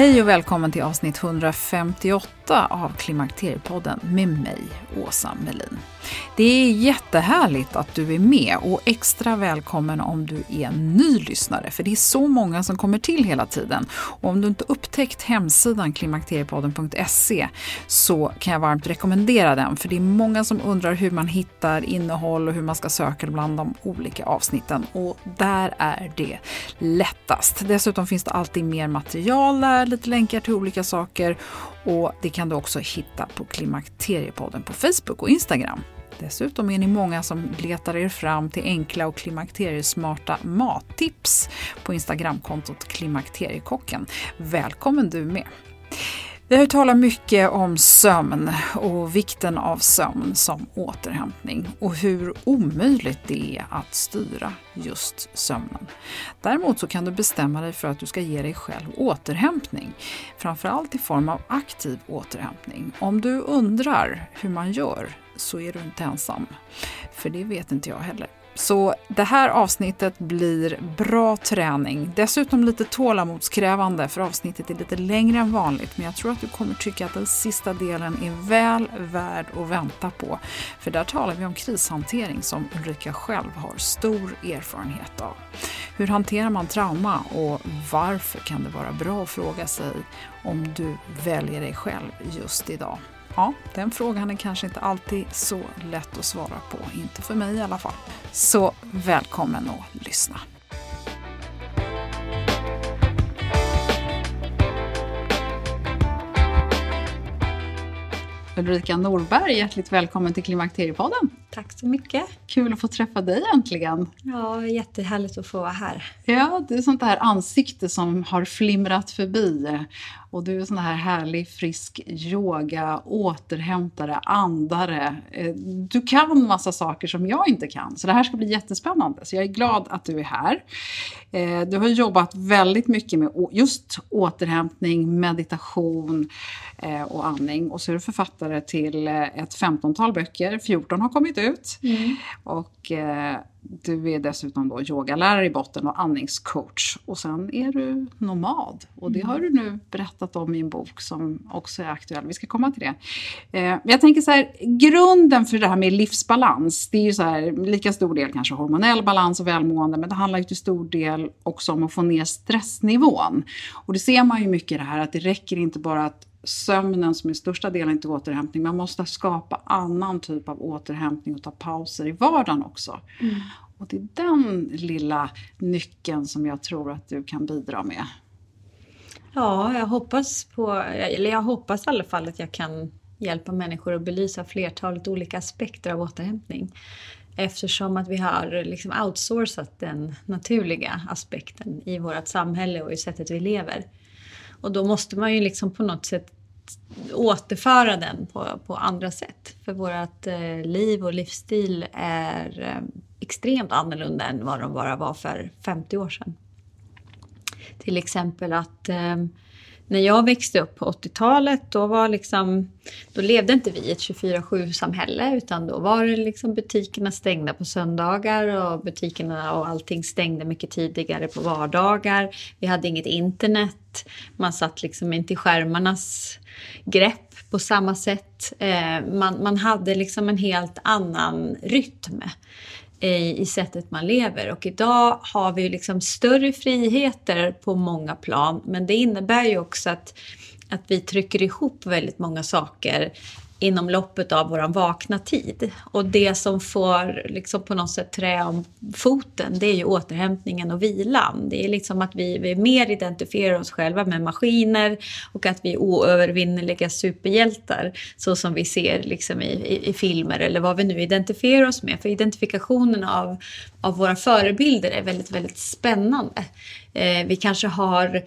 Hej och välkommen till avsnitt 158 av Klimakteriepodden med mig, Åsa Melin. Det är jättehärligt att du är med och extra välkommen om du är en ny lyssnare, för det är så många som kommer till hela tiden. Och om du inte upptäckt hemsidan klimakteriepodden.se så kan jag varmt rekommendera den, för det är många som undrar hur man hittar innehåll och hur man ska söka bland de olika avsnitten och där är det lättast. Dessutom finns det alltid mer material där, lite länkar till olika saker och det kan du också hitta på Klimakteriepodden på Facebook och Instagram. Dessutom är ni många som letar er fram till enkla och klimakteriesmarta mattips på Instagramkontot Klimakteriekocken. Välkommen du med! Vi har ju talat mycket om sömn och vikten av sömn som återhämtning och hur omöjligt det är att styra just sömnen. Däremot så kan du bestämma dig för att du ska ge dig själv återhämtning, framförallt i form av aktiv återhämtning. Om du undrar hur man gör så är du inte ensam, för det vet inte jag heller. Så det här avsnittet blir bra träning. Dessutom lite tålamodskrävande för avsnittet är lite längre än vanligt. Men jag tror att du kommer tycka att den sista delen är väl värd att vänta på. För där talar vi om krishantering som Ulrika själv har stor erfarenhet av. Hur hanterar man trauma och varför kan det vara bra att fråga sig om du väljer dig själv just idag? Ja, den frågan är kanske inte alltid så lätt att svara på, inte för mig i alla fall. Så välkommen att lyssna. Ulrika Norberg, hjärtligt välkommen till Klimakteriepodden. Tack så mycket. Kul att få träffa dig äntligen. Ja, jättehärligt att få vara här. Ja, det är sånt här ansikte som har flimrat förbi. Och du är sån här härlig, frisk yoga, återhämtare, andare. Eh, Du kan massa saker som jag inte kan, så det här ska bli jättespännande. Så jag är glad att du är här. Eh, Du har jobbat väldigt mycket med just återhämtning, meditation eh, och andning. Och så är du författare till ett 15-tal böcker, 14 har kommit ut. Och eh, du är dessutom då yogalärare i botten och andningscoach. Och sen är du nomad. Och det har du nu berättat om i en bok som också är aktuell. Vi ska komma till det. Eh, men jag tänker så här, grunden för det här med livsbalans, det är ju så här, lika stor del kanske hormonell balans och välmående, men det handlar ju till stor del också om att få ner stressnivån. Och det ser man ju mycket i det här, att det räcker inte bara att sömnen som är största delen till återhämtning. Man måste skapa annan typ av återhämtning och ta pauser i vardagen också. Och det är den lilla nyckeln som jag tror att du kan bidra med. Ja, jag hoppas på, eller jag hoppas i alla fall att jag kan hjälpa människor att belysa flertalet olika aspekter av återhämtning. Eftersom att vi har liksom outsourcat den naturliga aspekten i vårt samhälle och i sättet vi lever. Och då måste man ju liksom på något sätt återföra den på, på andra sätt. För vårt eh, liv och livsstil är eh, extremt annorlunda än vad de bara var för 50 år sedan. Till exempel att eh, när jag växte upp på 80-talet då, var liksom, då levde inte vi i ett 24-7-samhälle utan då var det liksom butikerna stängda på söndagar och butikerna och allting stängde mycket tidigare på vardagar. Vi hade inget internet. Man satt liksom inte i skärmarnas grepp på samma sätt. Eh, man, man hade liksom en helt annan rytm i, i sättet man lever. Och idag har vi liksom större friheter på många plan men det innebär ju också att, att vi trycker ihop väldigt många saker inom loppet av vår vakna tid. Och det som får liksom på något sätt trä om foten, det är ju återhämtningen och vilan. Det är liksom att vi, vi mer identifierar oss själva med maskiner och att vi är oövervinneliga superhjältar, så som vi ser liksom i, i, i filmer eller vad vi nu identifierar oss med. För identifikationen av, av våra förebilder är väldigt, väldigt spännande. Eh, vi kanske har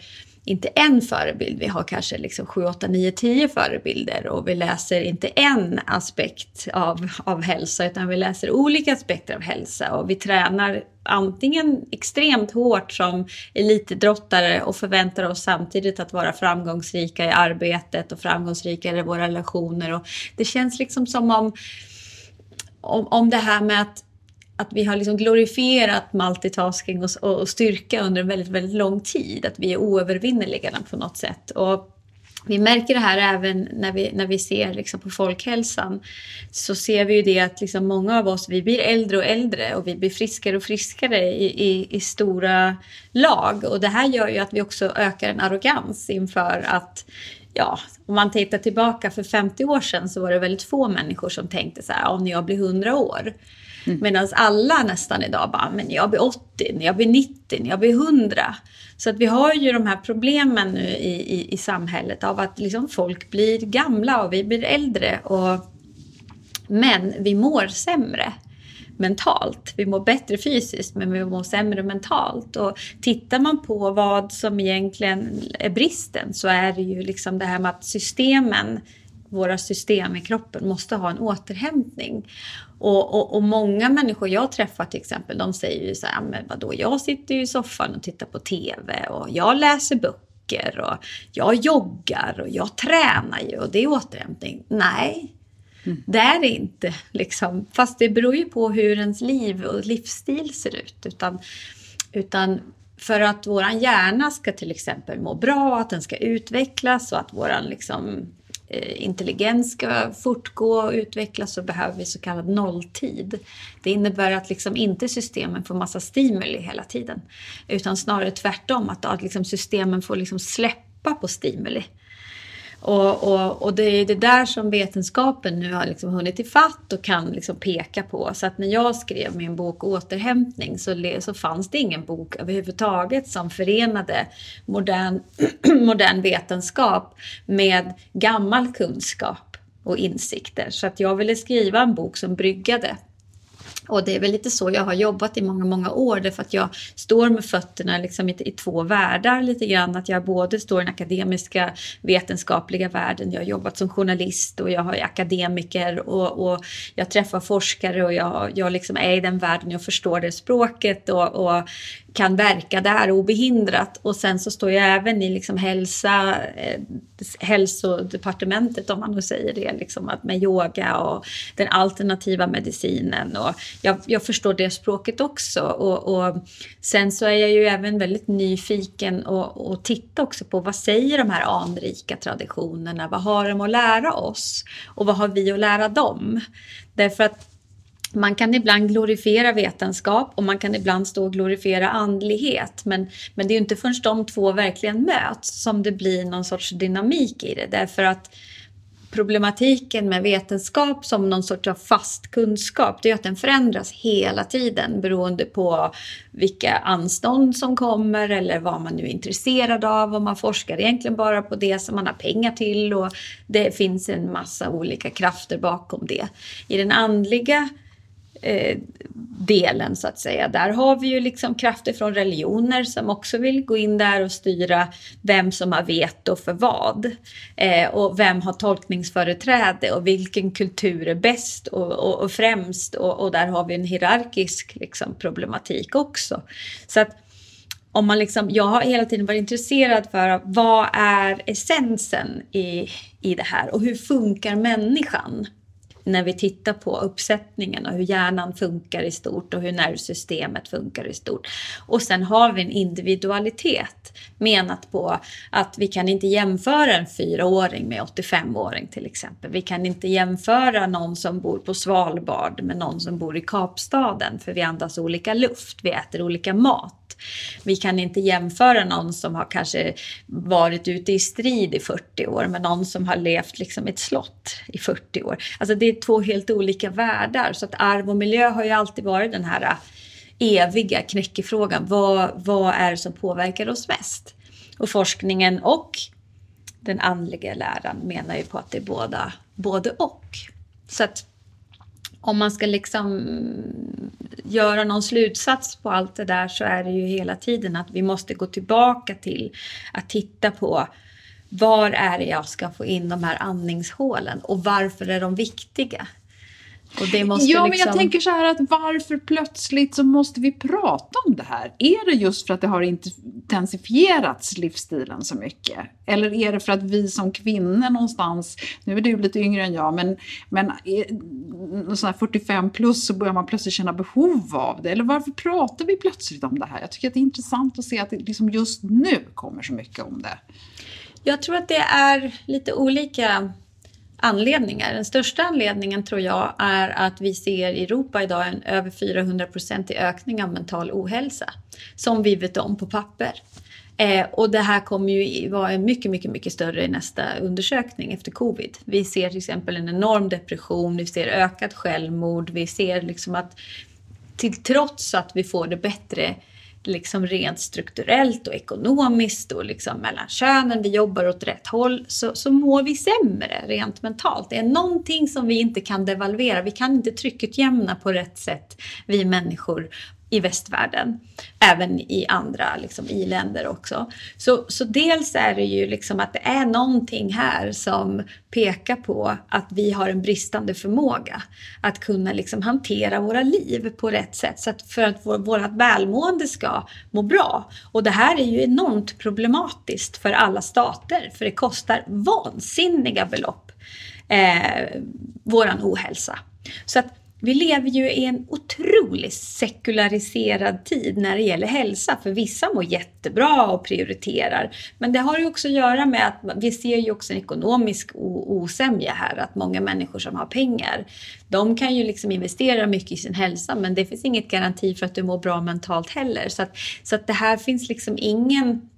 inte en förebild, vi har kanske liksom 7, 8, 9, 10 förebilder och vi läser inte en aspekt av, av hälsa utan vi läser olika aspekter av hälsa. Och vi tränar antingen extremt hårt som elitidrottare och förväntar oss samtidigt att vara framgångsrika i arbetet och framgångsrika i våra relationer. Och det känns liksom som om om, om det här med att att vi har liksom glorifierat multitasking och, och, styrka under en väldigt, väldigt lång tid. Att vi är oövervinneliga på något sätt. Och vi märker det här även när vi, när vi ser liksom på folkhälsan. Så ser vi ju det att liksom många av oss vi blir äldre och äldre och vi blir friskare och friskare i, i, i stora lag. Och det här gör ju att vi också ökar en arrogans inför att ja, om man tittar tillbaka för 50 år sedan så var det väldigt få människor som tänkte så här, om jag blir 100 år. Mm. Medan alla nästan idag bara, men jag blir 80, jag blir 90, jag blir 100. Så att vi har ju de här problemen nu i, i, i samhället av att liksom folk blir gamla och vi blir äldre. Och, men vi mår sämre mentalt. Vi mår bättre fysiskt men vi mår sämre mentalt. Och tittar man på vad som egentligen är bristen så är det ju liksom det här med att systemen våra system i kroppen måste ha en återhämtning. Och, och, och, många människor jag träffar till exempel, de säger ju så här, men vadå, jag sitter ju i soffan och tittar på TV och jag läser böcker och jag joggar och jag tränar ju och det är återhämtning. Nej, mm. det är det inte. Liksom. Fast det beror ju på hur ens liv och livsstil ser ut. Utan, utan för att vår hjärna ska till exempel må bra, att den ska utvecklas och att våran liksom Eh, intelligens ska fortgå och utvecklas så behöver vi så kallad nolltid. Det innebär att liksom inte systemen får massa stimuli hela tiden. Utan snarare tvärtom, att, liksom systemen får liksom släppa på stimuli. Och, och, och, det är det där som vetenskapen nu har liksom hunnit ifatt och kan liksom peka på. Så att när jag skrev min bok Återhämtning så, så fanns det ingen bok överhuvudtaget som förenade modern, modern vetenskap med gammal kunskap och insikter. Så att jag ville skriva en bok som bryggade och det är väl lite så jag har jobbat i många, många år. Därför att jag står med fötterna liksom i, i två världar lite grann. Att jag både står i den akademiska vetenskapliga världen. Jag har jobbat som journalist och jag har akademiker och, och jag träffar forskare och jag, jag liksom är i den världen. Jag förstår det språket och, och kan verka där obehindrat. Och sen så står jag även i liksom hälsa, eh, hälsodepartementet om man nu säger det, liksom att med yoga och den alternativa medicinen. Och jag, jag förstår det språket också. Och, och, sen så är jag ju även väldigt nyfiken och, och tittar också på vad säger de här anrika traditionerna? Vad har de att lära oss? Och vad har vi att lära dem? Därför att man kan ibland glorifiera vetenskap och man kan ibland stå och glorifiera andlighet. Men, men det är ju inte förrän de två verkligen möts som det blir någon sorts dynamik i det. Därför att problematiken med vetenskap som någon sorts av fast kunskap, det är att den förändras hela tiden beroende på vilka anstånd som kommer eller vad man nu är intresserad av och man forskar egentligen bara på det som man har pengar till och det finns en massa olika krafter bakom det. I den andliga eh, delen så att säga. Där har vi ju liksom krafter från religioner som också vill gå in där och styra vem som har veto för vad. Eh, och vem har tolkningsföreträde och vilken kultur är bäst och, och, och främst. Och, och, där har vi en hierarkisk liksom, problematik också. Så att om man liksom, jag har hela tiden varit intresserad för vad är essensen i, i det här och hur funkar människan? När vi tittar på uppsättningen och hur hjärnan funkar i stort och hur nervsystemet funkar i stort. Och sen har vi en individualitet menat på att vi kan inte jämföra en fyraåring med 85-åring till exempel. Vi kan inte jämföra någon som bor på Svalbard med någon som bor i Kapstaden för vi andas olika luft, vi äter olika mat. Vi kan inte jämföra någon som har kanske varit ute i strid i 40 år med någon som har levt liksom i ett slott i 40 år. Alltså det är två helt olika världar. Så att arv och miljö har ju alltid varit den här äh, eviga knäckefrågan. Vad, vad är det som påverkar oss mest? Och forskningen och den andliga läran menar ju på att det är båda, både och. Så att om man ska liksom göra någon slutsats på allt det där så är det ju hela tiden att vi måste gå tillbaka till att titta på var är det jag ska få in de här andningshålen och varför är de viktiga? Ja, liksom... men jag liksom- tänker så här att varför plötsligt så måste vi prata om det här? Är det just för att det har intensifierats livsstilen så mycket? Eller är det för att vi som kvinnor någonstans, nu är du lite yngre än jag, men, men sån 45 plus så börjar man plötsligt känna behov av det? Eller varför pratar vi plötsligt om det här? Jag tycker att det är intressant att se att det liksom just nu kommer så mycket om det. Jag tror att det är lite olika anledningar. Den största anledningen tror jag är att vi ser i Europa idag en över 400 i ökning av mental ohälsa. Som vi vet om på papper. Eh, och det här kommer ju vara mycket, mycket, mycket större i nästa undersökning efter covid. Vi ser till exempel en enorm depression, vi ser ökat självmord, vi ser liksom att till trots att vi får det bättre liksom rent strukturellt och ekonomiskt och liksom mellan könen, vi jobbar åt rätt håll, så, så mår vi sämre rent mentalt. Det är någonting som vi inte kan devalvera. Vi kan inte tryckutjämna på rätt sätt, vi människor i västvärlden. Även i andra liksom, i-länder också. Så, så dels är det ju liksom att det är någonting här som pekar på att vi har en bristande förmåga att kunna liksom hantera våra liv på rätt sätt så att för att vår, vårt välmående ska må bra. Och det här är ju enormt problematiskt för alla stater för det kostar vansinniga belopp, eh, våran ohälsa. Så att vi lever ju i en otroligt sekulariserad tid när det gäller hälsa. För vissa mår jättebra och prioriterar. Men det har ju också att göra med att vi ser ju också en ekonomisk osämja här. Att många människor som har pengar, de kan ju liksom investera mycket i sin hälsa. Men det finns inget garanti för att du mår bra mentalt heller. Så att, så att det här finns liksom ingen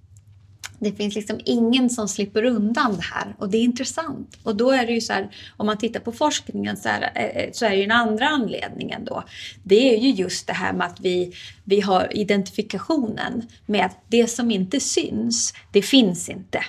det finns liksom ingen som slipper undan det här och det är intressant. Och då är det ju så här, om man tittar på forskningen så, här, eh, eh, så är det ju den andra anledningen då. Det är ju just det här med att vi, vi har identifikationen med att det som inte syns, det finns inte.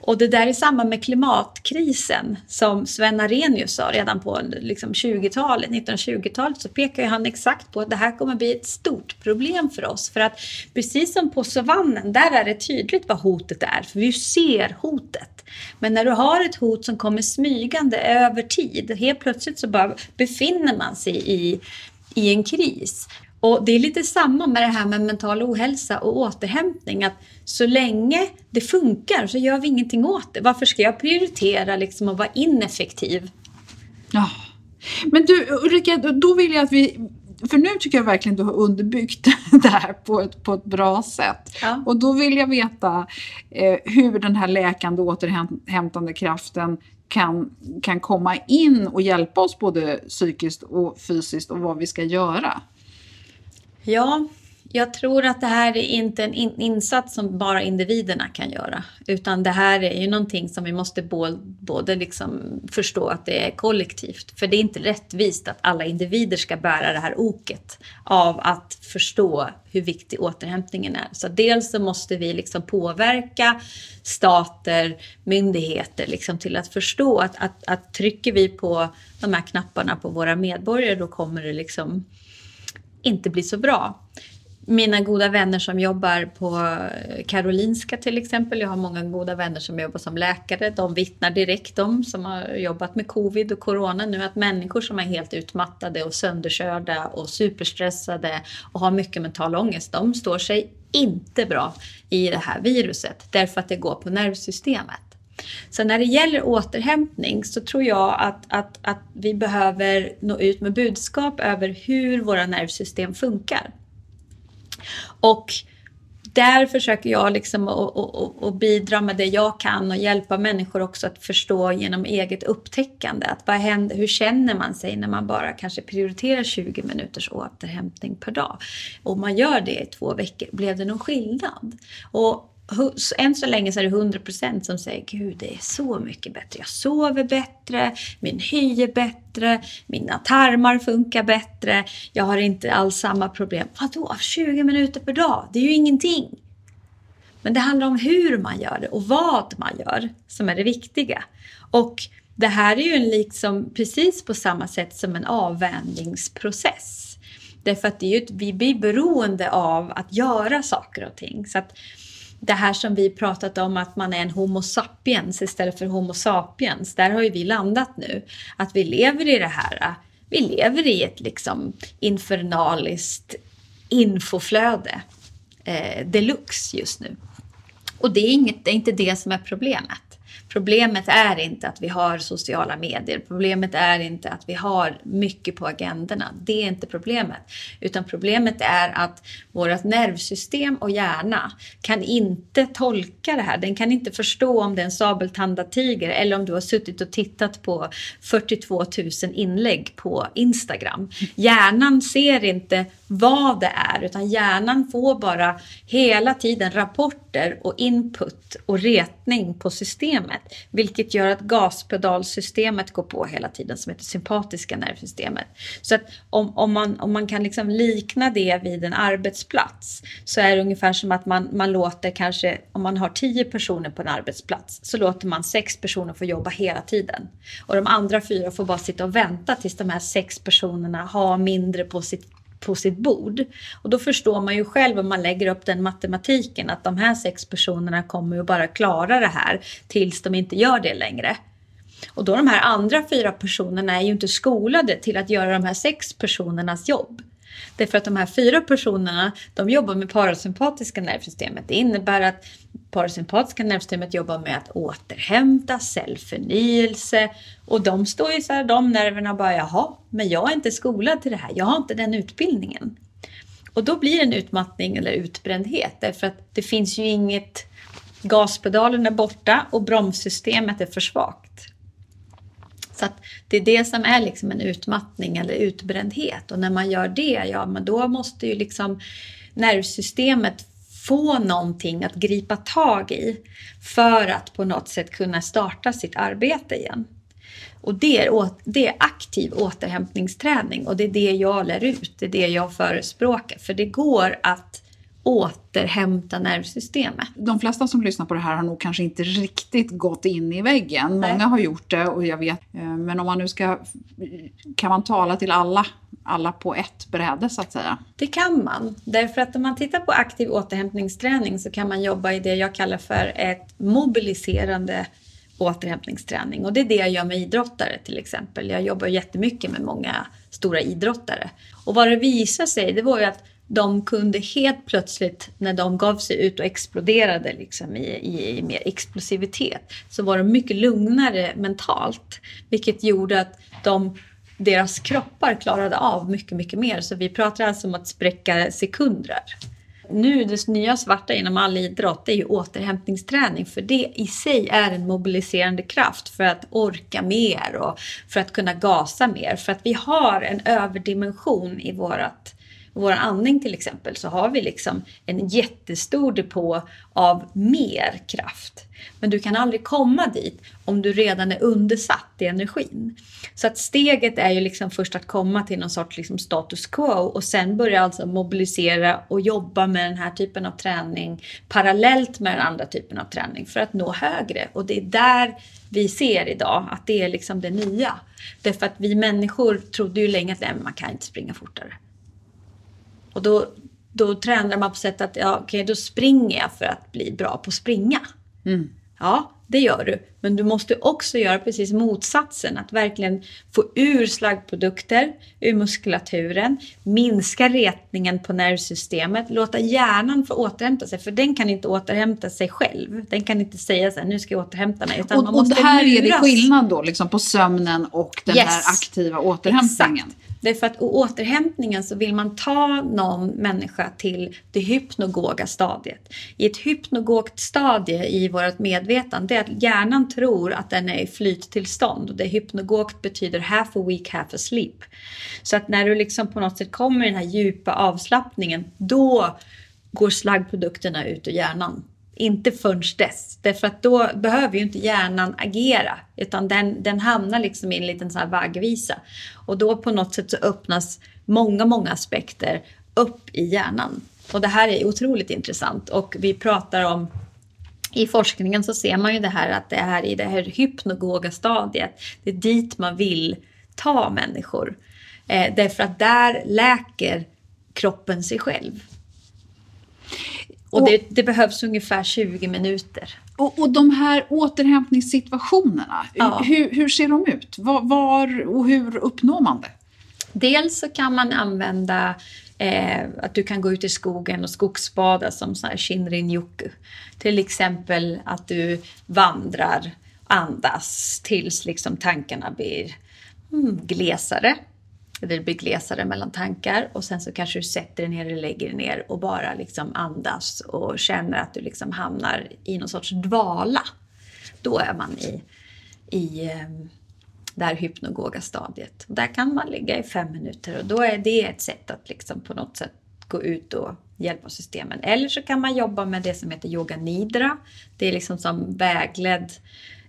Och det där är samma med klimatkrisen som Sven Arrhenius sa redan på liksom 20-talet, 1920-talet så pekar han exakt på att det här kommer bli ett stort problem för oss. För att precis som på savannen, där är det tydligt vad hotet är, för vi ser hotet. Men när du har ett hot som kommer smygande över tid, helt plötsligt så bara befinner man sig i, i en kris. Och det är lite samma med det här med mental ohälsa och återhämtning. Att så länge det funkar så gör vi ingenting åt det. Varför ska jag prioritera liksom att vara ineffektiv? Ja. Men du Ulrika, då vill jag att vi för nu tycker jag verkligen du har underbyggt det här på ett, på ett bra sätt. Ja. Och då vill jag veta eh, hur den här läkande återhämtande kraften kan, kan komma in och hjälpa oss både psykiskt och fysiskt och vad vi ska göra. Ja, jag tror att det här är inte en insats som bara individerna kan göra. Utan det här är ju någonting som vi måste både liksom förstå att det är kollektivt. För det är inte rättvist att alla individer ska bära det här oket av att förstå hur viktig återhämtningen är. Så dels så måste vi liksom påverka stater, myndigheter liksom till att förstå att, att, att trycker vi på de här knapparna på våra medborgare då kommer det liksom inte blir så bra mina goda vänner som jobbar på eh, Karolinska till exempel. Jag har många goda vänner som jobbar som läkare. De vittnar direkt om, som har jobbat med covid och corona nu, att människor som är helt utmattade och sönderkörda och superstressade och har mycket mental ångest, de står sig inte bra i det här viruset därför att det går på nervsystemet. Så när det gäller återhämtning så tror jag att, att, att vi behöver nå ut med budskap över hur våra nervsystem funkar. Och där försöker jag liksom att, att, att, bidra med det jag kan och hjälpa människor också att förstå genom eget upptäckande. Att vad händer, hur känner man sig när man bara kanske prioriterar 20 minuters återhämtning per dag? Och man gör det i två veckor, blev det någon skillnad? Och än så länge så är det 100% som säger Gud, det är så mycket bättre. Jag sover bättre, min hy är bättre, mina tarmar funkar bättre. Jag har inte alls samma problem. Vadå, 20 minuter per dag? Det är ju ingenting. Men det handlar om hur man gör det och vad man gör som är det viktiga. Och det här är ju liksom precis på samma sätt som en avvänjningsprocess. Därför att det är ju, vi blir beroende av att göra saker och ting. Så att det här som vi pratat om att man är en Homo sapiens istället för Homo sapiens. Där har ju vi landat nu. Att vi lever i det här. Vi lever i ett liksom infernaliskt infoflöde eh, deluxe just nu. Och det är, inget, det är inte det som är problemet. Problemet är inte att vi har sociala medier. Problemet är inte att vi har mycket på agendorna. Det är inte problemet. Utan problemet är att vårt nervsystem och hjärna kan inte tolka det här. Den kan inte förstå om det är en sabeltandad tiger eller om du har suttit och tittat på 42 000 inlägg på Instagram. Hjärnan ser inte vad det är utan hjärnan får bara hela tiden rapporter och input och retning på systemet. Vilket gör att gaspedalsystemet går på hela tiden som heter sympatiska nervsystemet. Så att om, om, man, om man kan liksom likna det vid en arbetsplats så är det ungefär som att man, man låter kanske, om man har tio personer på en arbetsplats så låter man sex personer få jobba hela tiden. Och de andra fyra får bara sitta och vänta tills de här sex personerna har mindre på sitt på sitt bord. Och då förstår man ju själv om man lägger upp den matematiken att de här sex personerna kommer ju bara klara det här tills de inte gör det längre. Och då de här andra fyra personerna är ju inte skolade till att göra de här sex personernas jobb. Därför att de här fyra personerna, de jobbar med parasympatiska nervsystemet. Det innebär att parasympatiska nervsystemet jobbar med att återhämta, cellförnyelse och de står ju så här, de nerverna bara, jaha, men jag är inte skolad till det här, jag har inte den utbildningen. Och då blir det en utmattning eller utbrändhet därför att det finns ju inget, gaspedalen är borta och bromssystemet är för svagt. Så att det är det som är liksom en utmattning eller utbrändhet. Och när man gör det, ja men då måste ju liksom nervsystemet få någonting att gripa tag i för att på något sätt kunna starta sitt arbete igen. Och det är, det är aktiv återhämtningsträning och det är det jag lär ut, det är det jag förespråkar. För det går att återhämta nervsystemet. De flesta som lyssnar på det här har nog kanske inte riktigt gått in i väggen. Nej. Många har gjort det och jag vet. Eh, men om man nu ska, kan man tala till alla alla på ett bräde så att säga? Det kan man. Därför att om man tittar på aktiv återhämtningsträning så kan man jobba i det jag kallar för ett mobiliserande återhämtningsträning. Och det är det jag gör med idrottare till exempel. Jag jobbar jättemycket med många stora idrottare. Och vad det visar sig det var ju att de kunde helt plötsligt när de gav sig ut och exploderade liksom i, i, i mer explosivitet så var de mycket lugnare mentalt. Vilket gjorde att de, deras kroppar klarade av mycket, mycket mer. Så vi pratar alltså om att spräcka sekunder. Nu det nya svarta inom all idrott det är ju återhämtningsträning för det i sig är en mobiliserande kraft för att orka mer och för att kunna gasa mer. För att vi har en överdimension i vårat vår andning till exempel så har vi liksom en jättestor depå av mer kraft. Men du kan aldrig komma dit om du redan är undersatt i energin. Så att steget är ju liksom först att komma till någon sorts liksom status quo och sen börja alltså mobilisera och jobba med den här typen av träning parallellt med den andra typen av träning för att nå högre. Och det är där vi ser idag att det är liksom det nya. Därför att vi människor trodde ju länge att nej, man kan inte springa fortare. Och då, då tränar man på sätt att ja, okej, då springer jag för att bli bra på att springa. Mm. Ja, det gör du. Men du måste också göra precis motsatsen. Att verkligen få ur slaggprodukter ur muskulaturen. Minska retningen på nervsystemet. Låta hjärnan få återhämta sig. För den kan inte återhämta sig själv. Den kan inte säga så här, nu ska jag återhämta mig. Utan och, man måste och här luras. är det skillnad då liksom på sömnen och den yes. här aktiva återhämtningen. Exakt. Därför att i återhämtningen så vill man ta någon människa till det hypnogoga stadiet. I ett hypnogogt stadie i vårt medvetande är att hjärnan tror att den är i flyttillstånd. Det hypnogogt betyder half awake, half asleep. Så att när du liksom på något sätt kommer i den här djupa avslappningen, då går slaggprodukterna ut ur hjärnan. Inte förrän dess. Därför att då behöver ju inte hjärnan agera. Utan den, den hamnar liksom i en liten sån här vaggvisa. Och då på något sätt så öppnas många, många aspekter upp i hjärnan. Och det här är otroligt intressant. Och vi pratar om i forskningen så ser man ju det här att det är i det här hypnogoga stadiet. Det är dit man vill ta människor. Eh, därför att där läker kroppen sig själv. Och, det, det, behövs ungefär 20 minuter. Och, och de här återhämtningssituationerna, ja. hur, hur, ser de ut? Var, var, och hur uppnår man det? Dels så kan man använda eh, att du kan gå ut i skogen och skogsbada som här Shinrin-yoku. Till exempel att du vandrar, andas tills liksom tankarna blir mm, glesare det blir glesare mellan tankar och sen så kanske du sätter dig ner eller lägger dig ner och bara liksom andas och känner att du liksom hamnar i någon sorts dvala. Då är man i, i ehm, det här hypnogoga stadiet. Där kan man ligga i fem minuter och då är det ett sätt att liksom på något sätt gå ut och hjälpa systemen. Eller så kan man jobba med det som heter yoga nidra. Det är liksom som vägledd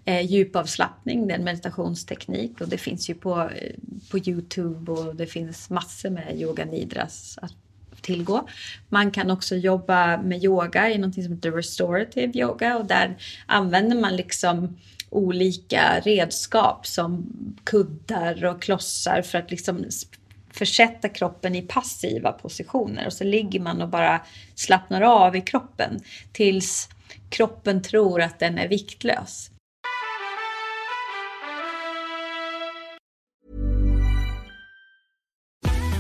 eh, djupavslappning, det är en meditationsteknik och det finns ju på, eh, på Youtube och det finns massor med yoga nidras att tillgå. Man kan också jobba med yoga i något som heter restorative yoga och där använder man liksom olika redskap som kuddar och klossar för att liksom försätta kroppen i passiva positioner och så ligger man och bara slappnar av i kroppen tills kroppen tror att den är viktlös.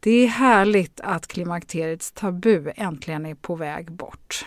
Det är härligt att klimakteriets tabu äntligen är på väg bort.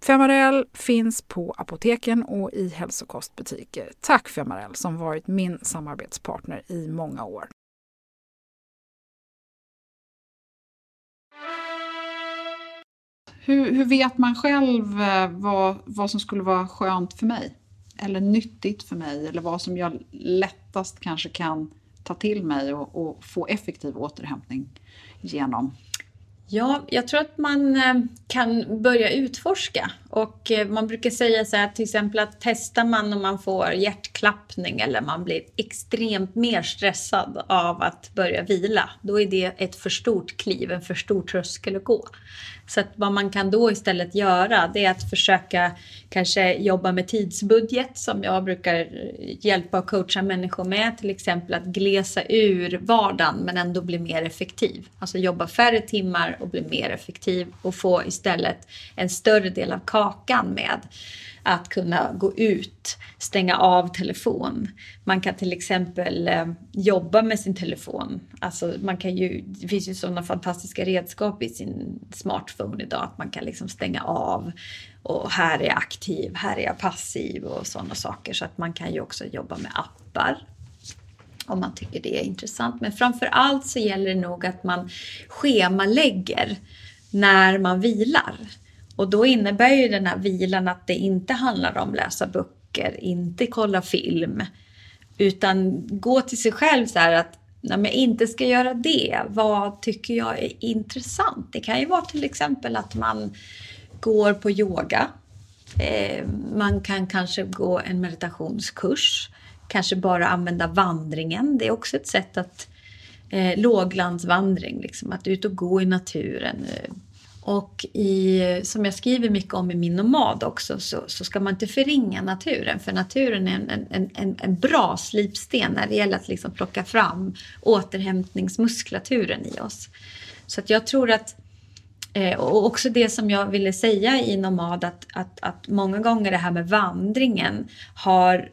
Femarel finns på apoteken och i hälsokostbutiker. Tack Femarel som varit min samarbetspartner i många år. Hur, hur vet man själv eh, vad, vad som skulle vara skönt för mig? Eller nyttigt för mig? Eller vad som jag lättast kanske kan ta till mig och, och få effektiv återhämtning genom? Ja, jag tror att man eh, kan börja utforska. Och eh, man brukar säga så här till exempel att testar man om man får hjärtklappning eller man blir extremt mer stressad av att börja vila, då är det ett för stort kliv, en för stor tröskel att gå. Så att vad man kan då istället göra det är att försöka kanske jobba med tidsbudget som jag brukar eh, hjälpa och coacha människor med. Till exempel att glesa ur vardagen men ändå bli mer effektiv. Alltså jobba färre timmar och bli mer effektiv och få istället en större del av kakan med att kunna gå ut, stänga av telefon. Man kan till exempel eh, jobba med sin telefon. Alltså man kan ju, det finns ju sådana fantastiska redskap i sin smartphone idag att man kan liksom stänga av och här är jag aktiv, här är jag passiv och sådana saker. Så att man kan ju också jobba med appar om man tycker det är intressant. Men framför allt så gäller det nog att man schemalägger när man vilar. Och då innebär ju den här vilan att det inte handlar om läsa böcker, inte kolla film, utan gå till sig själv så här att när jag inte ska göra det, vad tycker jag är intressant? Det kan ju vara till exempel att man går på yoga. Eh, man kan kanske gå en meditationskurs. Kanske bara använda vandringen. Det är också ett sätt att eh, låglandsvandring, liksom, att ut och gå i naturen. Och i, som jag skriver mycket om i min nomad också så, så ska man inte förringa naturen. För naturen är en, en, en, en bra slipsten när det gäller att liksom plocka fram återhämtningsmuskulaturen i oss. Så att jag tror att eh, och också det som jag ville säga i Nomad att, att, att många gånger det här med vandringen har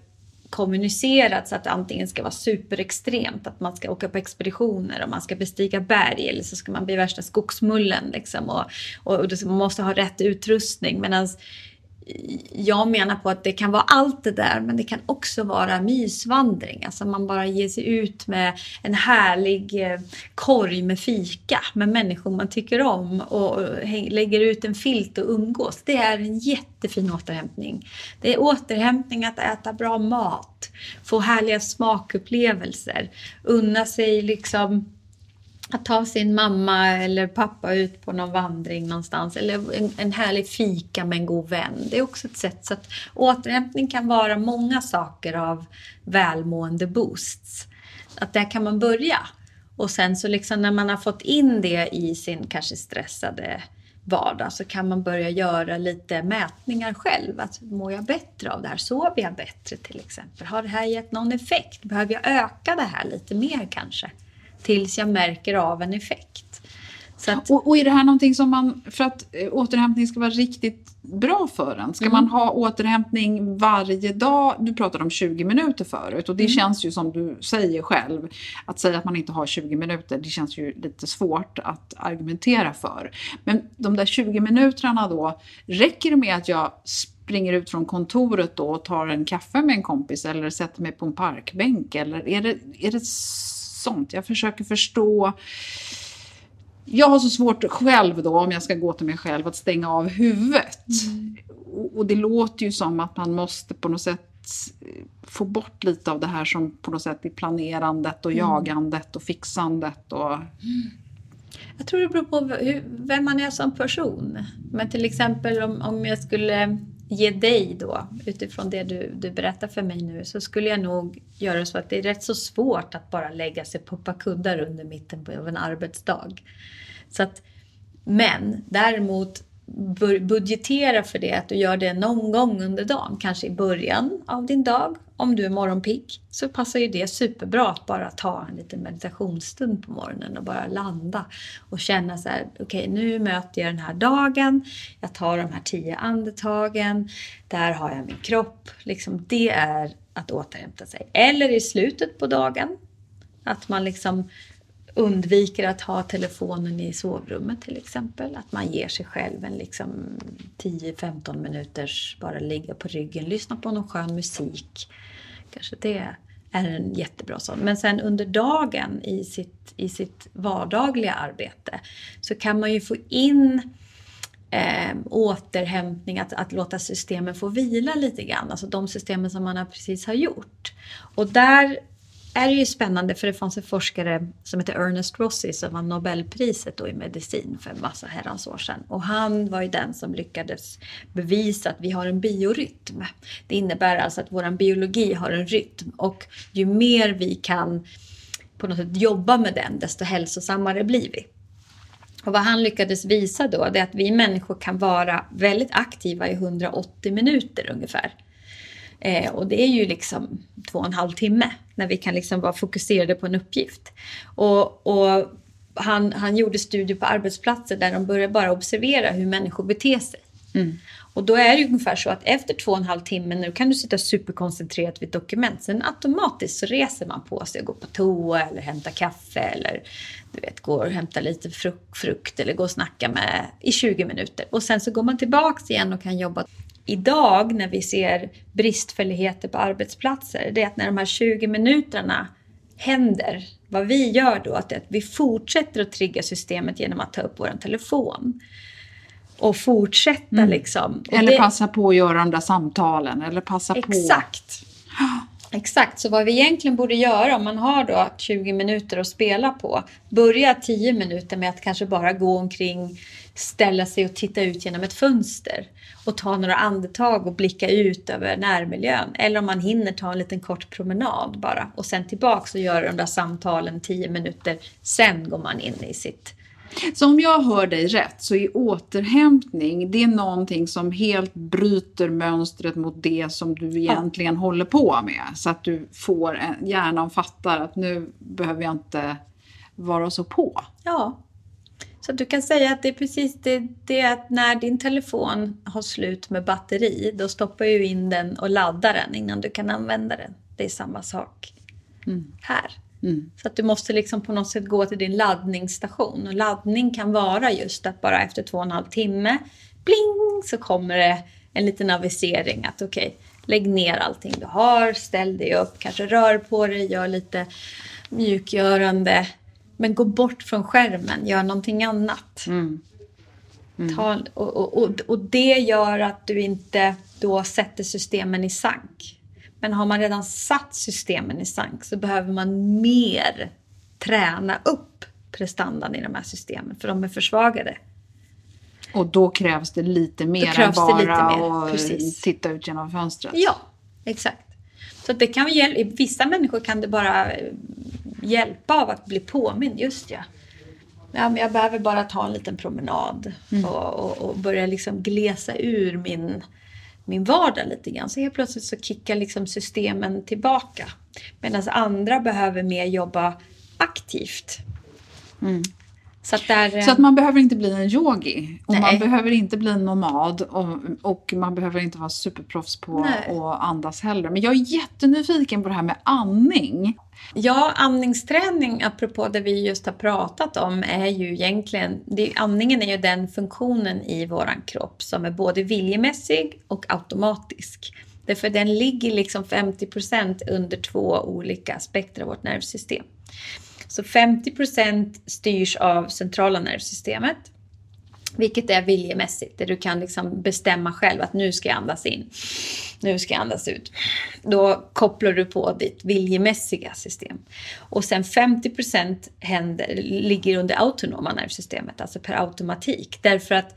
kommunicerats att det antingen ska vara superextremt, att man ska åka på expeditioner och man ska bestiga berg eller så ska man bli värsta skogsmullen liksom och, och, och man måste ha rätt utrustning. Medan jag menar på att det kan vara allt det där men det kan också vara mysvandring. Alltså man bara ger sig ut med en härlig eh, korg med fika med människor man tycker om och lägger ut en filt och umgås. Det är en jättefin återhämtning. Det är återhämtning att äta bra mat, få härliga smakupplevelser, unna sig liksom att ta sin mamma eller pappa ut på någon vandring någonstans eller en, en härlig fika med en god vän. Det är också ett sätt. Så att återhämtning kan vara många saker av välmående boosts. Att där kan man börja. Och sen så liksom när man har fått in det i sin kanske stressade vardag så kan man börja göra lite mätningar själv. Att mår jag bättre av det här? Sover jag bättre till exempel? Har det här gett någon effekt? Behöver jag öka det här lite mer kanske? Tills jag märker av en effekt. Att, och, och, är det här någonting som man, för att eh, återhämtning ska vara riktigt bra för en, ska mm. man ha återhämtning varje dag? Du pratade om 20 minuter förut och det mm. känns ju som du säger själv, att säga att man inte har 20 minuter, det känns ju lite svårt att argumentera för. Men de där 20 minuterna då, räcker det med att jag springer ut från kontoret då och tar en kaffe med en kompis eller sätter mig på en parkbänk eller är det, är det sånt. Jag försöker förstå. Jag har så svårt själv då, om jag ska gå till mig själv, att stänga av huvudet. Mm. Och det låter ju som att man måste på något sätt få bort lite av det här som på något sätt är planerandet och mm. jagandet och fixandet. Och... Mm. Jag tror det beror på vem man är som person. Men till exempel om, om jag skulle ge dig då, utifrån det du, du berättar för mig nu, så skulle jag nog göra så att det är rätt så svårt att bara lägga sig på kuddar under mitten av en arbetsdag. Så att, men däremot budgetera för det, att du gör det någon gång under dagen, kanske i början av din dag. Om du är morgonpigg så passar ju det superbra att bara ta en liten meditationsstund på morgonen och bara landa och känna så här, okej okay, nu möter jag den här dagen, jag tar de här tio andetagen, där har jag min kropp. Liksom det är att återhämta sig. Eller i slutet på dagen, att man liksom undviker att ha telefonen i sovrummet till exempel. Att man ger sig själv en liksom 10-15 minuters bara ligga på ryggen, lyssna på någon skön musik. Kanske det är en jättebra sån. Men sen under dagen i sitt, i sitt vardagliga arbete så kan man ju få in eh, återhämtning, att, att låta systemen få vila lite grann. Alltså de systemen som man precis har gjort. Och där är det ju spännande för det fanns en forskare som heter Ernest Rossi som vann Nobelpriset då i medicin för en massa herrans år sedan. Och han var ju den som lyckades bevisa att vi har en biorytm. Det innebär alltså att vår biologi har en rytm och ju mer vi kan på något sätt jobba med den desto hälsosammare blir vi. Och vad han lyckades visa då det är att vi människor kan vara väldigt aktiva i 180 minuter ungefär. Eh, och det är ju liksom två och en halv timme när vi kan liksom vara fokuserade på en uppgift. Och, och han, han gjorde studier på arbetsplatser där de började bara observera hur människor beter sig. Mm. Och då är det ungefär så att efter två och en halv timme nu kan du sitta superkoncentrerat vid ett dokument. Sen automatiskt så reser man på sig och går på toa eller hämtar kaffe eller du vet, går och hämtar lite frukt, frukt eller går och snackar med i 20 minuter. Och sen så går man tillbaks igen och kan jobba idag när vi ser bristfälligheter på arbetsplatser, det är att när de här 20 minuterna händer, vad vi gör då, att vi fortsätter att trigga systemet genom att ta upp vår telefon. Och fortsätta mm. liksom. Och eller det... passa på att göra de där samtalen, eller passa Exakt. på. Exakt. Exakt, så vad vi egentligen borde göra om man har då 20 minuter att spela på, börja 10 minuter med att kanske bara gå omkring, ställa sig och titta ut genom ett fönster och ta några andetag och blicka ut över närmiljön. Eller om man hinner ta en liten kort promenad bara och sen tillbaks och göra de där samtalen 10 minuter. Sen går man in i sitt så om jag hör dig rätt så är återhämtning det är någonting som helt bryter mönstret mot det som du egentligen ja. håller på med. Så att du får hjärnan fattar att nu behöver jag inte vara så på. Ja, så du kan säga att det är precis det, det att när din telefon har slut med batteri, då stoppar du in den och laddar den innan du kan använda den. Det är samma sak mm. här. Mm. Så att du måste liksom på något sätt gå till din laddningsstation. Och laddning kan vara just att bara efter två och en halv timme, bling, så kommer det en liten avisering att okej, okay, lägg ner allting du har, ställ dig upp, kanske rör på dig, gör lite mjukgörande. Men gå bort från skärmen, gör någonting annat. Mm. Mm. Ta, och, och, och det gör att du inte då sätter systemen i sank. Men har man redan satt systemen i sank så behöver man mer träna upp prestandan i de här systemen för de är försvagade. Och då krävs det lite mer än bara att titta ut genom fönstret? Ja, exakt. Så det kan hjälpa, vissa människor kan det bara hjälpa av att bli påmind. Just ja. ja men jag behöver bara ta en liten promenad mm. och, och, och, börja liksom glesa ur min min vardag lite grann. Så helt plötsligt så kickar liksom systemen tillbaka. Medan andra behöver mer jobba aktivt. Mm. Så att, där, så att man behöver inte bli en yogi och nej. man behöver inte bli en nomad och, och man behöver inte vara superproffs på att andas heller. Men jag är jättenyfiken på det här med andning. Ja, andningsträning, apropå det vi just har pratat om, är ju egentligen... Det, andningen är ju den funktionen i vår kropp som är både viljemässig och automatisk. Därför den ligger liksom 50% under två olika aspekter av vårt nervsystem. Så 50% styrs av centrala nervsystemet. Vilket är viljemässigt, där du kan liksom bestämma själv att nu ska jag andas in, nu ska jag andas ut. Då kopplar du på ditt viljemässiga system. Och sen 50 händer, ligger under autonoma nervsystemet, alltså per automatik. Därför att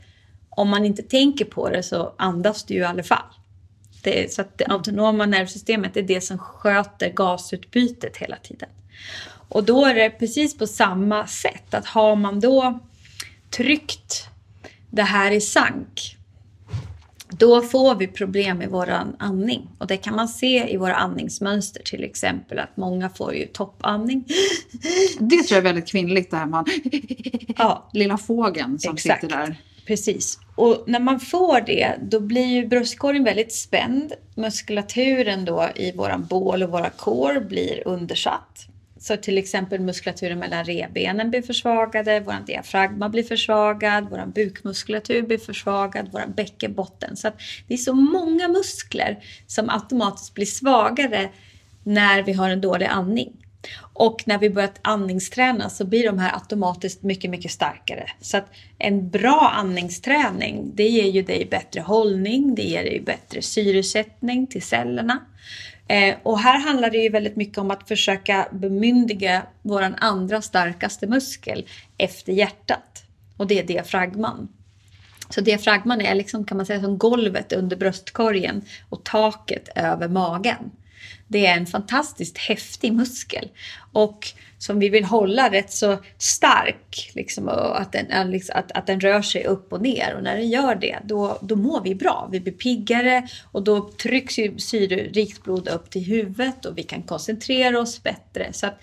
om man inte tänker på det så andas du ju i alla fall. Det, så att det autonoma nervsystemet är det som sköter gasutbytet hela tiden. Och då är det precis på samma sätt att har man då tryckt det här i sank då får vi problem i vår andning. Och det kan man se i våra andningsmönster till exempel att många får ju toppandning. Det tror jag är väldigt kvinnligt det här man... Ja. Lilla fågeln som Exakt. sitter där. Precis. Och när man får det då blir ju bröstkorgen väldigt spänd. Muskulaturen då i våran bål och våra kår blir undersatt. Så till exempel muskulaturen mellan revbenen blir försvagade, vår diafragma blir försvagad, vår bukmuskulatur blir försvagad, vår bäckenbotten. Så det är så många muskler som automatiskt blir svagare när vi har en dålig andning. Och när vi börjar andningsträna så blir de här automatiskt mycket, mycket starkare. Så att en bra andningsträning, det ger ju dig bättre hållning, det ger dig bättre syresättning till cellerna. Eh, och här handlar det ju väldigt mycket om att försöka bemyndiga vår andra starkaste muskel efter hjärtat. Och det är diafragman. Så diafragman är liksom kan man säga som golvet under bröstkorgen och taket över magen. Det är en fantastiskt häftig muskel och som vi vill hålla rätt så stark. Liksom, och att, den, liksom, att, att den rör sig upp och ner och när den gör det då, då mår vi bra. Vi blir piggare och då trycks ju syrerikt blod upp till huvudet och vi kan koncentrera oss bättre. Så att,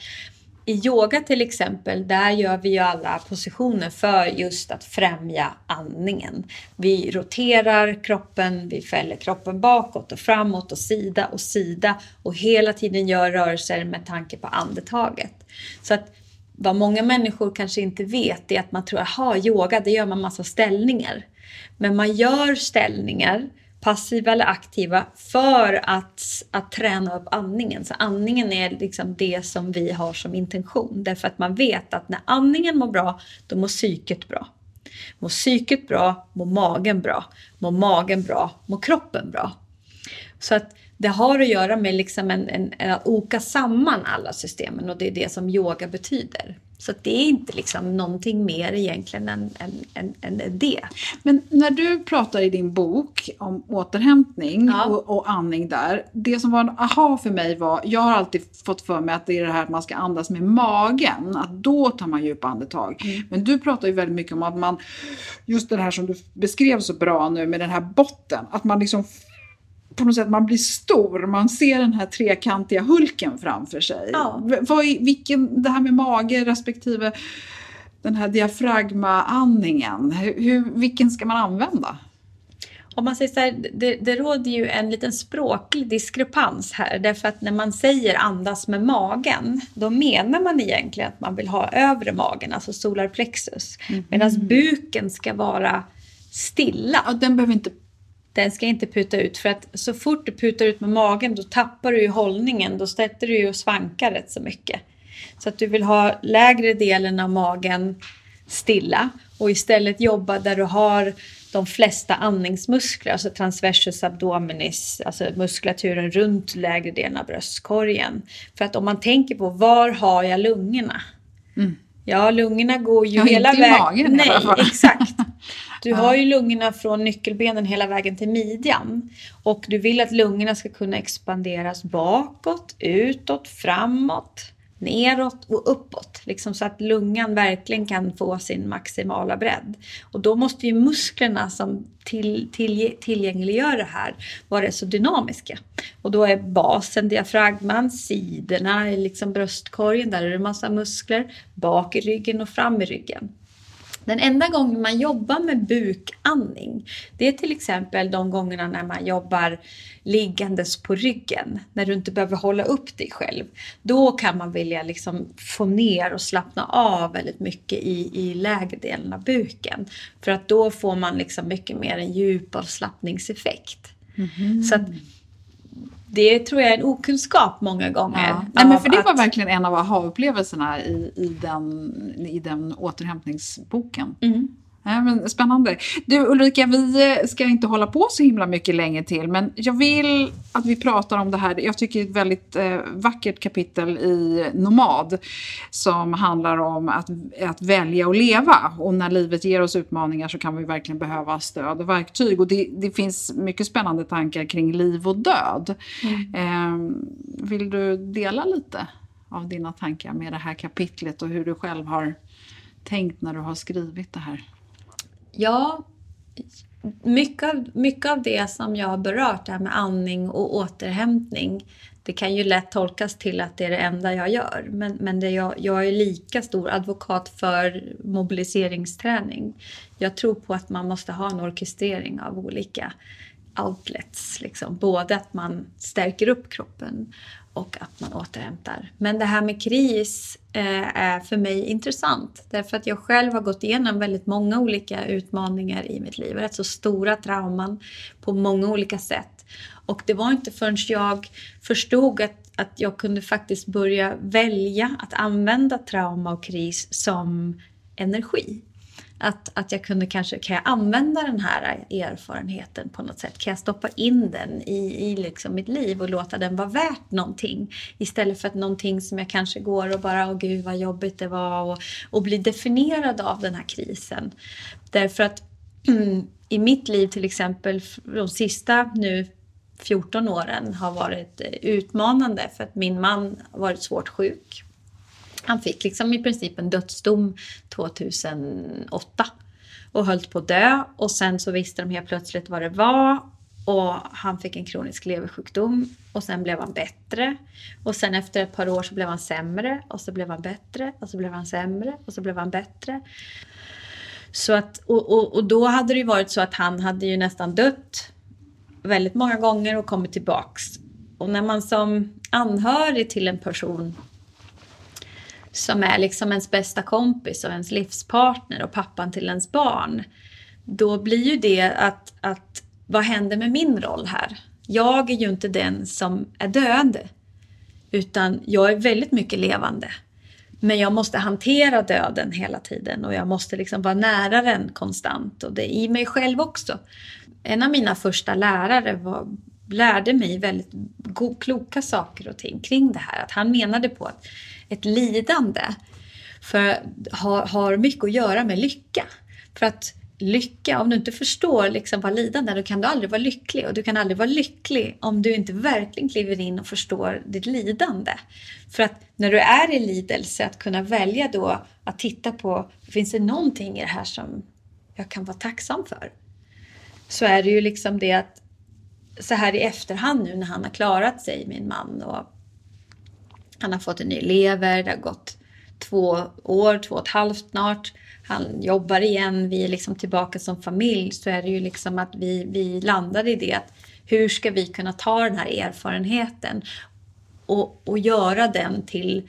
i yoga till exempel, där gör vi ju alla positioner för just att främja andningen. Vi roterar kroppen, vi fäller kroppen bakåt och framåt och sida och sida och hela tiden gör rörelser med tanke på andetaget. Så att vad många människor kanske inte vet är att man tror, att yoga, det gör man massa ställningar. Men man gör ställningar passiva eller aktiva för att, att träna upp andningen. Så andningen är liksom det som vi har som intention. Därför att man vet att när andningen mår bra, då mår psyket bra. Mår psyket bra, mår magen bra. Mår magen bra, mår kroppen bra. Så att det har att göra med liksom en, en, en, att oka samman alla systemen och det är det som yoga betyder. Så det är inte liksom någonting mer egentligen än, än, än, än det. Men när du pratar i din bok om återhämtning ja. och, och, andning där. Det som var en aha för mig var, jag har alltid fått för mig att det är det här att man ska andas med magen. Att då tar man djupa andetag. Mm. Men du pratar ju väldigt mycket om att man, just det här som du beskrev så bra nu med den här botten. Att man liksom på något sätt, man blir stor, man ser den här trekantiga hulken framför sig. Ja. Vad, vilken, det här med mage respektive den här diafragmaandningen, hur, vilken ska man använda? Om man säger så här, det, det råder ju en liten språklig diskrepans här. Därför att när man säger andas med magen, då menar man egentligen att man vill ha övre magen, alltså solarplexus. Mm. Medan buken ska vara stilla. Ja, den behöver inte den ska inte puta ut för att så fort du putar ut med magen då tappar du ju hållningen. Då sätter du ju och svankar rätt så mycket. Så att du vill ha lägre delen av magen stilla och istället jobba där du har de flesta andningsmuskler, alltså transversus abdominis, alltså muskulaturen runt lägre delen av bröstkorgen. För att om man tänker på var har jag lungorna? Mm. Ja, lungorna går ju ja, hela vägen. Nej, exakt. Du har ju lungorna från nyckelbenen hela vägen till midjan. Och du vill att lungorna ska kunna expanderas bakåt, utåt, framåt, neråt och uppåt. Liksom så att lungan verkligen kan få sin maximala bredd. Och då måste ju musklerna som till, till, tillgängliggör det här vara så dynamiska. Och då är basen diafragman, sidorna liksom bröstkorgen, där är det massa muskler, bak i ryggen och fram i ryggen. Den enda gången man jobbar med bukandning, det är till exempel de gångerna när man jobbar liggandes på ryggen, när du inte behöver hålla upp dig själv. Då kan man vilja liksom få ner och slappna av väldigt mycket i, i lägre delen av buken. För att då får man liksom mycket mer en djup avslappningseffekt. Mm -hmm. Så att, det tror jag är en okunskap många gånger. Ja. Nej, men för det var verkligen en av aha-upplevelserna i, i, den, i den återhämtningsboken. Mm. Ja, men spännande. Du Ulrika, vi ska inte hålla på så himla mycket länge till men jag vill att vi pratar om det här. Jag tycker det är ett väldigt eh, vackert kapitel i Nomad som handlar om att, att välja och leva. Och när livet ger oss utmaningar så kan vi verkligen behöva stöd och verktyg. Och det, det finns mycket spännande tankar kring liv och död. Mm. Eh, vill du dela lite av dina tankar med det här kapitlet och hur du själv har tänkt när du har skrivit det här? Ja, mycket av, mycket av det som jag har berört, det här med andning och återhämtning, det kan ju lätt tolkas till att det är det enda jag gör. Men, men det jag, jag är lika stor advokat för mobiliseringsträning. Jag tror på att man måste ha en orkestrering av olika outlets. Liksom. Både att man stärker upp kroppen och att man återhämtar. Men det här med kris eh, är för mig intressant därför att jag själv har gått igenom väldigt många olika utmaningar i mitt liv. Rätt så stora trauman på många olika sätt. Och det var inte förrän jag förstod att, att jag kunde faktiskt börja välja att använda trauma och kris som energi. Att, att jag kunde kanske, kan jag använda den här erfarenheten på något sätt? Kan jag stoppa in den i, i liksom mitt liv och låta den vara värt någonting? Istället för att någonting som jag kanske går och bara, åh gud vad jobbigt det var och, och bli definierad av den här krisen. Därför att mm, i mitt liv till exempel, de sista nu 14 åren har varit utmanande för att min man har varit svårt sjuk han fick liksom i princip en dödsdom 2008 och höll på att dö och sen så visste de helt plötsligt vad det var och han fick en kronisk leversjukdom och sen blev han bättre. Och sen efter ett par år så blev han sämre och så blev han bättre och så blev han sämre och så blev han bättre. Så att, och, och, och då hade det ju varit så att han hade ju nästan dött väldigt många gånger och kommit tillbaks. Och när man som anhörig till en person som är liksom ens bästa kompis och ens livspartner och pappan till ens barn. Då blir ju det att, att vad händer med min roll här? Jag är ju inte den som är död. Utan jag är väldigt mycket levande. Men jag måste hantera döden hela tiden och jag måste liksom vara nära den konstant. Och det är i mig själv också. En av mina första lärare var, lärde mig väldigt kloka saker och ting kring det här. Att han menade på att ett lidande för, har, har mycket att göra med lycka. För att lycka, om du inte förstår liksom vad lidande är, då kan du aldrig vara lycklig. Och du kan aldrig vara lycklig om du inte verkligen kliver in och förstår ditt lidande. För att när du är i lidelse, att kunna välja då att titta på, finns det någonting i det här som jag kan vara tacksam för? Så är det ju liksom det att så här i efterhand nu när han har klarat sig, min man, och han har fått en ny lever, det har gått två år, två och ett halvt snart. Han jobbar igen, vi är liksom tillbaka som familj. Så är det ju liksom att vi, vi landade i det att hur ska vi kunna ta den här erfarenheten och, och göra den till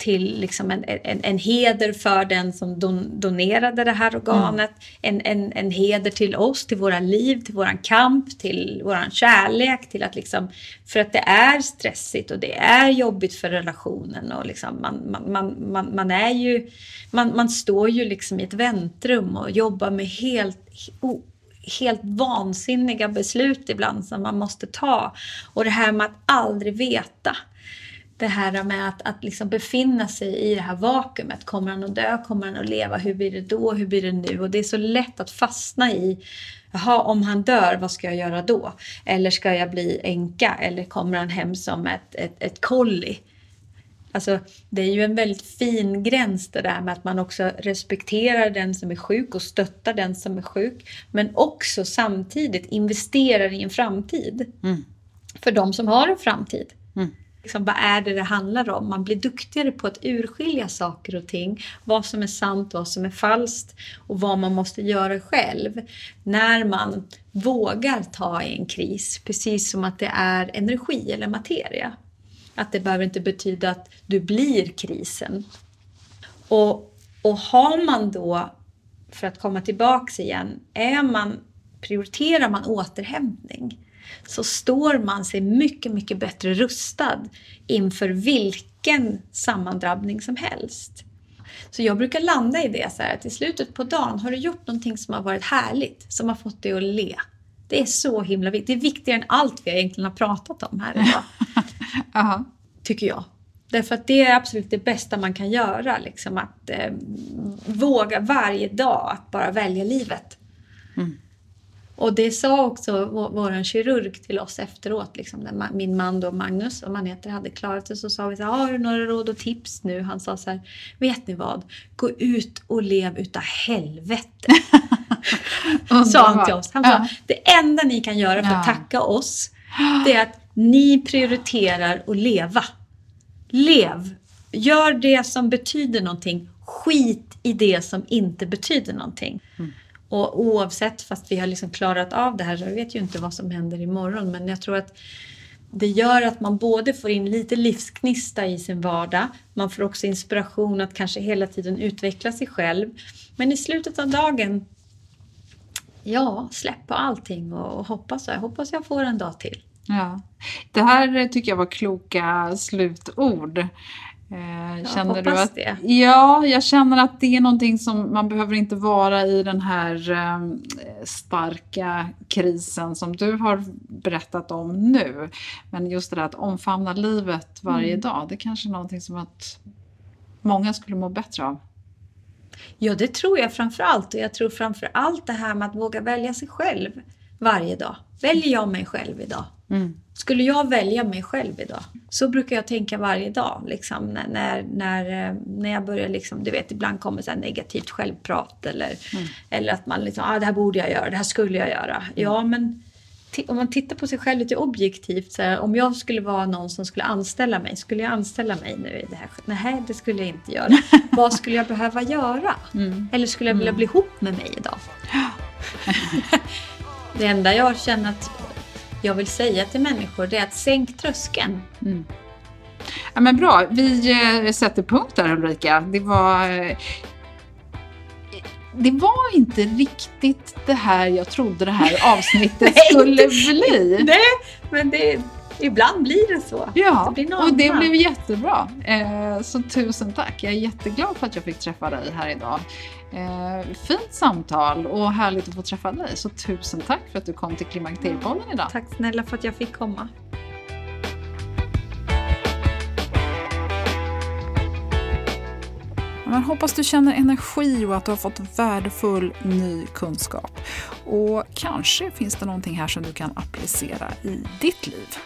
till liksom en, en, en heder för den som don, donerade det här organet. Mm. En, en, en heder till oss, till våra liv, till våran kamp, till våran kärlek. Till att liksom, för att det är stressigt och det är jobbigt för relationen. Och liksom man, man, man, man, man är ju, man, man står ju liksom i ett väntrum och jobbar med helt helt vansinniga beslut ibland som man måste ta. Och det här med att aldrig veta det här med att, att liksom befinna sig i det här vakuumet. Kommer han att dö? Kommer han att leva? Hur blir det då? Hur blir det nu? Och det är så lätt att fastna i Jaha, om han dör, vad ska jag göra då? Eller ska jag bli änka? Eller kommer han hem som ett, ett, ett kolli? Alltså, det är ju en väldigt fin gräns det där med att man också respekterar den som är sjuk och stöttar den som är sjuk. Men också samtidigt investerar i en framtid. Mm. För de som har en framtid. Liksom, vad är det det handlar om? Man blir duktigare på att urskilja saker och ting. Vad som är sant, vad som är falskt och vad man måste göra själv. När man vågar ta i en kris, precis som att det är energi eller materia. Att det behöver inte betyda att du blir krisen. Och, och har man då, för att komma tillbaks igen, är man, prioriterar man återhämtning så står man sig mycket, mycket bättre rustad inför vilken sammandrabbning som helst. Så jag brukar landa i det så här att i slutet på dagen har du gjort någonting som har varit härligt, som har fått dig att le. Det är så himla viktigt. Det är viktigare än allt vi egentligen har pratat om här idag. uh Tycker jag. Därför att det är absolut det bästa man kan göra. Liksom att eh, våga varje dag att bara välja livet. Mm. Och det sa också vår kirurg till oss efteråt, liksom, min man då Magnus, som han heter, hade klarat det. Så sa vi så här, har du några råd och tips nu? Han sa så här, vet ni vad? Gå ut och lev utav helvete. sa han till oss. Han sa, det enda ni kan göra för att tacka oss, det är att ni prioriterar att leva. Lev! Gör det som betyder någonting. Skit i det som inte betyder någonting. Mm. Och oavsett, fast vi har liksom klarat av det här, så jag vet ju inte vad som händer imorgon. Men jag tror att det gör att man både får in lite livsknista i sin vardag. Man får också inspiration att kanske hela tiden utveckla sig själv. Men i slutet av dagen, ja, släpp på allting och, och hoppas. Jag hoppas jag får en dag till. Ja. Det här tycker jag var kloka slutord. Eh, känner jag du att, det. Ja, jag känner att det är någonting som man behöver inte vara i den här eh, starka krisen som du har berättat om nu. Men just det där att omfamna livet varje mm. dag, det kanske är någonting som att många skulle må bättre av. Ja, det tror jag framför allt. Och jag tror framför allt det här med att våga välja sig själv varje dag. Väljer jag mig själv idag? Mm. Skulle jag välja mig själv idag? Så brukar jag tänka varje dag. Liksom, när, när, när jag börjar, liksom, du vet, ibland kommer så negativt självprat eller, mm. eller att man liksom, ah, det här borde jag göra, det här skulle jag göra. Mm. Ja, men om man tittar på sig själv lite objektivt, så här, om jag skulle vara någon som skulle anställa mig, skulle jag anställa mig nu i det här? Nej, det skulle jag inte göra. Vad skulle jag behöva göra? Mm. Eller skulle jag vilja mm. bli ihop med mig idag? det enda jag känner att jag vill säga till människor det är att sänk tröskeln. Mm. Ja, men bra, vi eh, sätter punkt där Ulrika. Det var, eh, det var inte riktigt det här jag trodde det här avsnittet skulle bli. Nej, men det, ibland blir det så. Ja, det och det blev jättebra. Eh, så tusen tack. Jag är jätteglad för att jag fick träffa dig här idag. Eh, fint samtal och härligt att få träffa dig. Så tusen tack för att du kom till Klimakteriepodden idag. Tack snälla för att jag fick komma. Men hoppas du känner energi och att du har fått värdefull ny kunskap. Och kanske finns det någonting här som du kan applicera i ditt liv.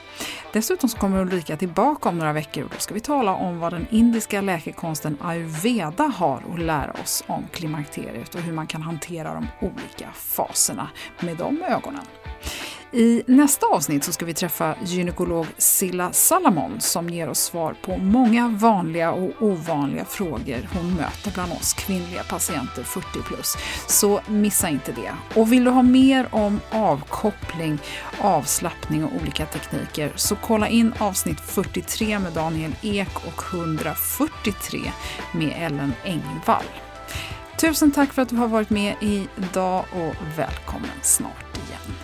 Dessutom så kommer Ulrika tillbaka om några veckor och då ska vi tala om vad den indiska läkekonsten ayurveda har att lära oss om klimakteriet och hur man kan hantera de olika faserna med de ögonen. I nästa avsnitt så ska vi träffa gynekolog Silla Salamon som ger oss svar på många vanliga och ovanliga frågor hon möter bland oss kvinnliga patienter 40 plus. Så missa inte det. Och vill du ha mer om avkoppling, avslappning och olika tekniker så kolla in avsnitt 43 med Daniel Ek och 143 med Ellen Engvall. Tusen tack för att du har varit med idag och välkommen snart igen.